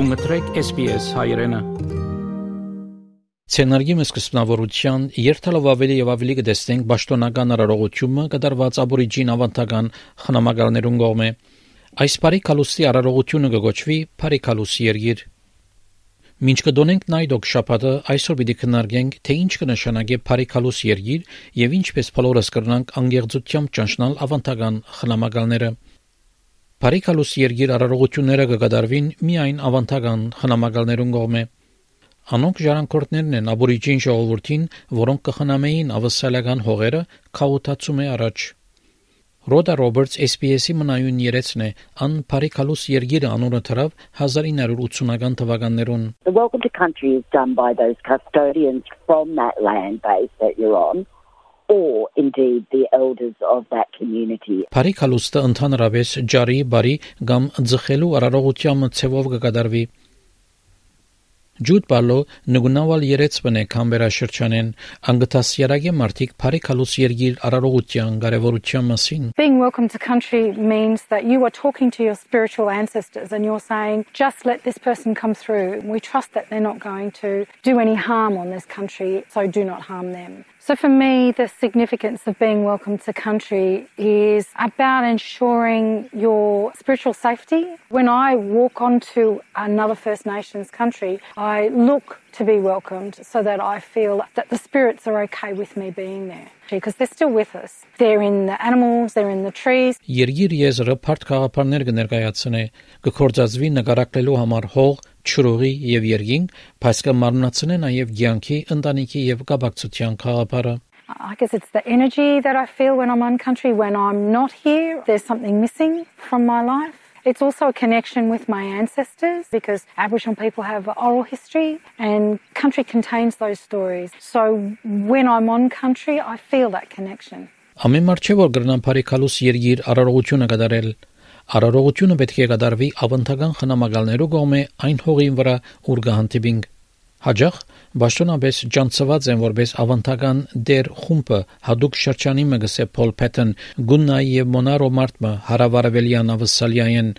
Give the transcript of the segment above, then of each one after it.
Դու մտրեք SPS հայրենը։ Ցենարգի սկզբնավորության երթալով ավելի եւ ավելի կդեսնենք ճշտոնական արարողությունը կդարված աբորիջին ավանդական խնամակալներուն կողմէ։ Այս բարի կալուսի արարողությունը կգոչվի Փարիկալուս երգիր։ Մինչ կդոնենք նայդոք շապատը այսօր պիտի քննարկենք թե ինչ կնշանակե Փարիկալուս երգիր եւ ինչպես փլորս կրնանք անգեղծությամբ ճանչնալ ավանդական խնամակալները։ Փարիկալուս երգիր արարողությունները կգադարվին միայն ավանդական խնամակալներուն կողմէ։ Անոնք ժառանգորդներն են աբորիջին ժողովրդին, որոնք կխնամեին ավսալական հողերը քաութացում է առաջ։ Ռոդա Ռոբերտս SPS-ի մնայուն երեցն է ան Փարիկալուս երգիրը անունը թրավ 1980-ական թվականներուն։ The welcome to country is done by those custodians from that land base that you're on or indeed the elders of that community. Փարիկալուստը ընդհանրապես ջարի, բարի կամ ձխելու արարողությամբ ցևով կկատարվի։ Ջուդ բալո նգունավալ երեց բնե կամբերա շրջանեն անգտաս երագե մարտիկ բարիկալուս երգիր արարողության կարևորության մասին Being welcome to country means that you are talking to your spiritual ancestors and you're saying just let this person come through we trust that they're not going to do any harm on this country so do not harm them So for me, the significance of being welcome to country is about ensuring your spiritual safety. When I walk onto another First Nations country, I look to be welcomed so that I feel that the spirits are okay with me being there because they're still with us. They're in the animals, they're in the trees. Երգիր եզրը բարդ խաղապարներ կներկայացնե, կկործածվի նկարակլելու համար հող, ճրուղի եւ երգինք, բայց կմարմնացնե նաեւ ցանկի, ընտանիքի եւ կապակցության խաղապարը։ I guess it's the energy that I feel when I'm on country. When I'm not here, there's something missing from my life. It's also a connection with my ancestors because Aboriginal people have oral history and country contains those stories. So when I'm on country, I feel that connection. Ամեն մարդ չէ որ գրնան բարիկալուս երգիր արարողությունը կդարել Արարողությունը պետք է կդարվի ավանդական խնամակալներու կողմէ այն հողին վրա ուր կհանդիպինք Հաջող Բաշտոնաբես ջանցված են որպես ավանդական դեր խումբը հadoop շրջանի մգսե Փոլ Փեթեն Գուննայի եւ Մոնարո Մարտմը հարավարևելյան ավսալիային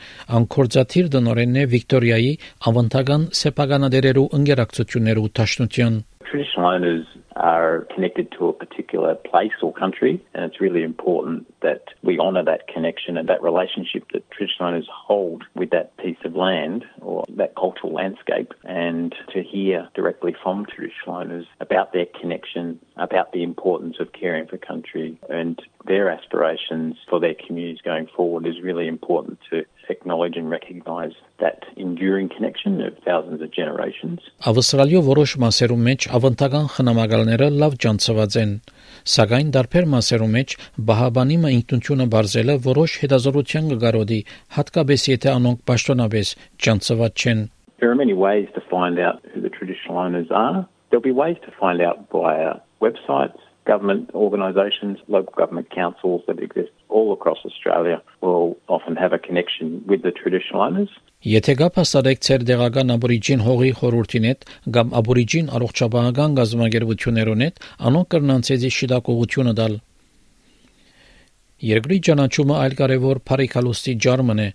անկորձաթիր դնորենն է Վիկտորիայի ավանդական սեփականադերերու ընկերակցություններու տաշնության Traditional owners are connected to a particular place or country, and it's really important that we honour that connection and that relationship that traditional owners hold with that piece of land or that cultural landscape, and to hear directly from traditional owners about their connection, about the importance of caring for country, and their aspirations for their communities going forward is really important to acknowledge and recognize that enduring connection of thousands of generations. Ավստրալիո որոշ մասերում մեջ ավանդական խնամակալները լավ ջանցված են, սակայն դարբեր մասերում մեջ բահաբանիմը ինքնությունը բարձելը որոշ հետազոտության կգարոդի, հատկապես եթե անոնք պաշտոնապես ջանցված չեն։ There are many ways to find out who the traditional owners are. There'll be ways to find out via websites, government organisations, local government councils that exist all across Australia will often have a connection with the traditional owners. Եթե գապ հաստատեք ցեր դեղական աբորիջին հողի խորհրդին հետ կամ աբորիջին առողջապահական գազམ་ագերություններուն հետ, անոնք կրնան ցեզի շիդակողությունը դալ։ Երկրի ճանաչումը այլ կարևոր բարիկալուստի ջարմն է,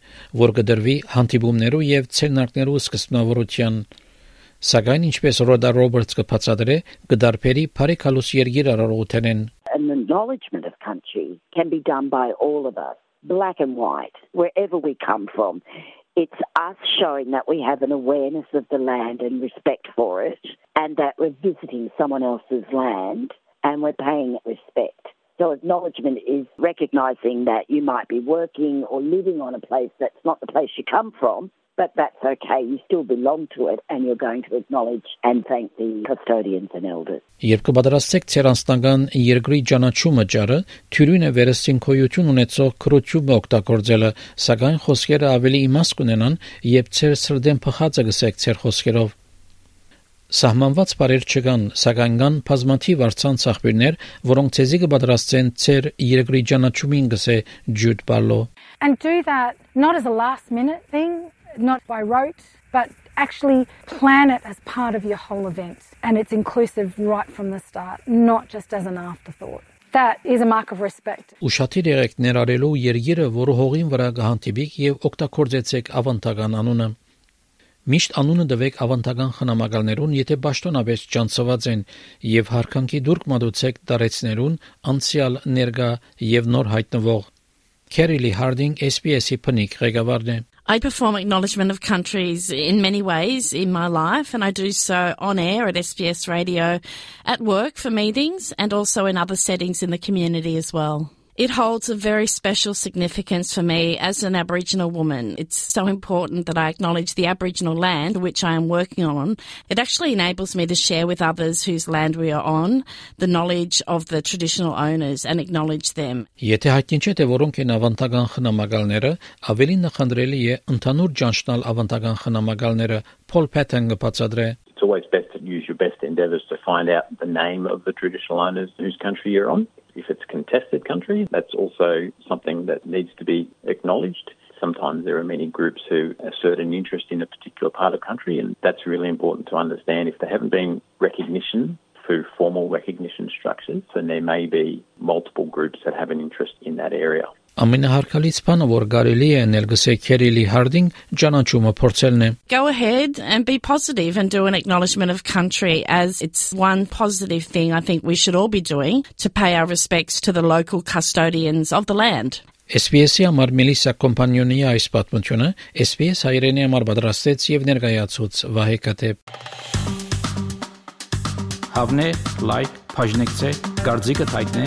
որ կդրվի հանդիպումներու եւ ցերնակներու սկզբնավորության Սակայն ինչպես Ռոդա Ռոբերտսը բացատրե, գդարբերի բարեկալուս երգիր արարողութեն An acknowledgement of country can be done by all of us, black and white, wherever we come from. It's us showing that we have an awareness of the land and respect for it, and that we're visiting someone else's land and we're paying respect. So acknowledgement is recognizing that you might be working or living on a place that's not the place you come from, but that's okay. You still belong to it and you're going to acknowledge and thank the custodians and elders. Երբ կբادرացեք ցերանստանական երկրի ճանաչումը ջարը, թյուրինը վերստին քոյություն ունեցող քրոջումը օգտագործելը, սակայն խոսքերը ավելի իմաստ կունենան, երբ ցեր սրդեն փխածը գսեք ցեր խոսքերով։ Սահմանված բարեր չկան, սակայն կան բազմաթիվ արցան ծախբիրներ, որոնք ցեզի կպատրաստեն ցեր երկրի ճանաչումին գսե ջուտ բալո. And do that not as a last minute thing, not by rote, but actually plan it as part of your whole event. And it's inclusive right from the start, not just as an afterthought. That is a mark of respect. Ուշադիր եղեք ներառելու երգիրը, որը հողին վրա կհանդիպիք եւ օգտագործեցեք ավանդական անունը։ Միշտ անունը դվեք ավանդական խնամակալներուն, եթե ճանչված են եւ հարկանքի դուրք մատուցեք դարեցներուն անցյալ ներկա եւ նոր հայտնվող Քերիլի Հարդինգ SPS-ի փնիկ ղեկավարն է I perform acknowledgement of countries in many ways in my life, and I do so on air at SBS Radio, at work for meetings, and also in other settings in the community as well. It holds a very special significance for me as an Aboriginal woman. It's so important that I acknowledge the Aboriginal land which I am working on. It actually enables me to share with others whose land we are on the knowledge of the traditional owners and acknowledge them. Եթե հայտնի չէ թե որոնք են ավանդական խնամակալները, ավելի նախընտրելի է ընդհանուր ճանչնալ ավանդական խնամակալները Paul Patton կբացատրե It's always best to use your best endeavours to find out the name of the traditional owners whose country you're on. If it's contested country, that's also something that needs to be acknowledged. Sometimes there are many groups who assert an interest in a particular part of country, and that's really important to understand. If there haven't been recognition through formal recognition structures, then there may be multiple groups that have an interest in that area. Ամենահարկալից բանը, որ կարելի է անել գսե Քերիլի Հարդինգ, ճանաչումը փորձելն է։ Go ahead and be positive and do an acknowledgement of country as it's one positive thing I think we should all be doing to pay our respects to the local custodians of the land. SPS-ի համար Մելիսա կոմպանիոնի այս պատմությունը SPS հայրենի համար պատրաստեց եւ ներկայացուց Վահե Կատեփ։ Հավնե, լայք, բաժնեկցե, դարձիկը թայտնե,